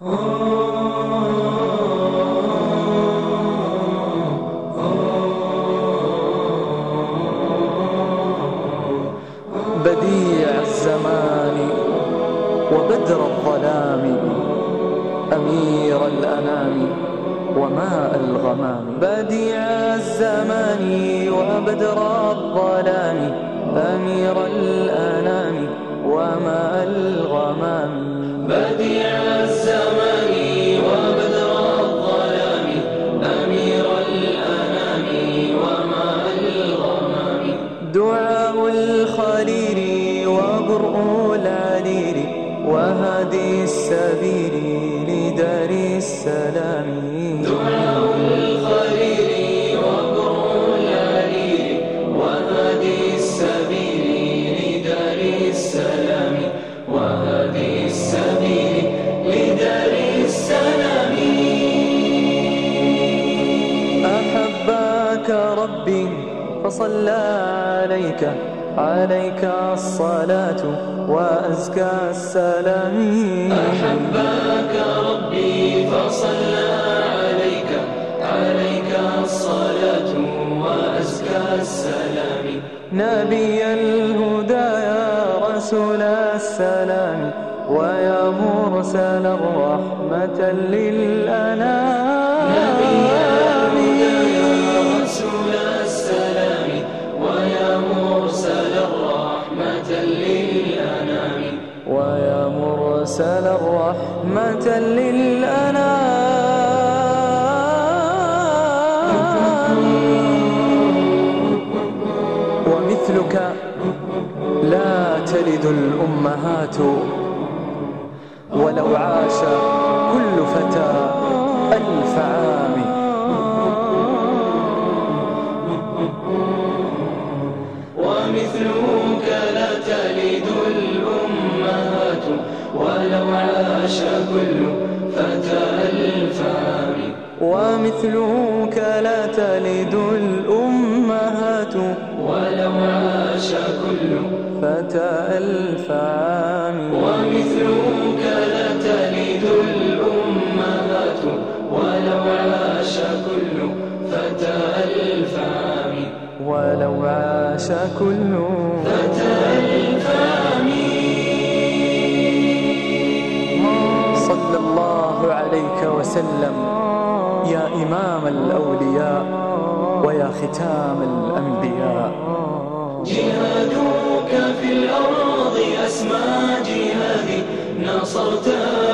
بديع الزمان وبدر الظلام أمير الأنام وماء الغمام. بديع الزمان وبدر الظلام أمير الأنام وماء الغمام. بديع دعاء الخليل وبرء العليل وهدي السبيل لدار السلام. دعاء الخليل وبرء العليل وهدي السبيل لدار السلام. وهدي السبيل لدار السلام. أحبك ربي فصلى عليك عليك الصلاة وأزكى السلام. أحبك ربي فصلى عليك عليك الصلاة وأزكى السلام. نبي الهدى يا رسول السلام ويا مرسل الرحمة للأنام. نبي الرحمة للأنام. ومثلك لا تلد الأمهات ولو عاش كل فتى ألف عام. عاش كل فتى ألف عام ومثلك لا تلد الأمهات. ولو عاش كل فتى ألف عام ومثلك لا تلد الأمهات. ولو عاش كل فتى ألف عام ولو عاش كل فتى وسلم يا إمام الأولياء ويا ختام الأنبياء. جهادك في الأرض أسمى جهادي نصرت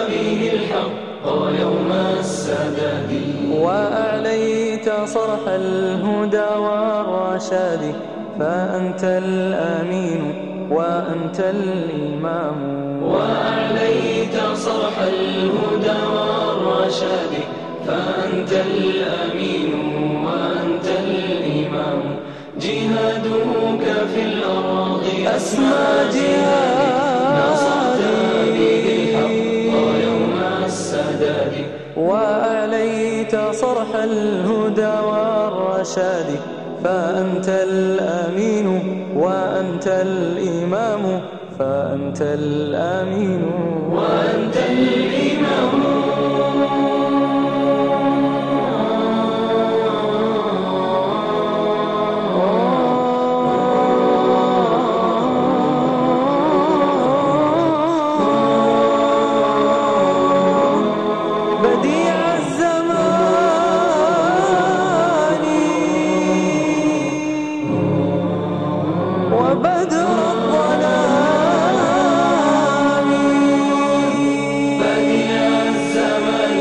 به الحق يوم السداد. وأعليت صرح الهدى والرشاد فأنت الأمين وأنت الإمام. وأعليت صرح الهدى والرشاد فأنت الأمين وأنت الإمام. جهادك في الأرض أسمى جهاد نصرت به الحق يوم السداد. وأعليت صرح الهدى والرشاد. فأنت الأمين وأنت الإمام. فأنت الأمين وأنت الإمام. وبدر الظلام بديع الزمان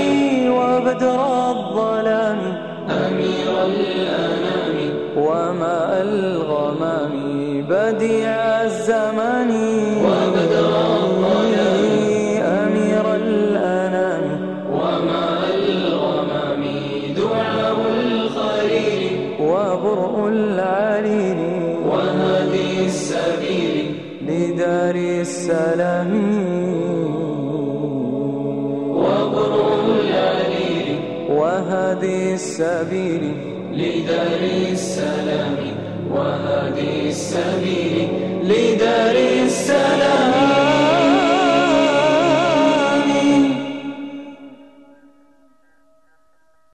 وبدر الظلام أمير الأنام وماء الغمام بديع الزمان وبدر الظلام أمير الأنام وماء الغمام دعاء الخليل وبرء العليل لدار السلام. وبرء العليل وهدي السبيل. لدار السلام. وهدي السبيل. لدار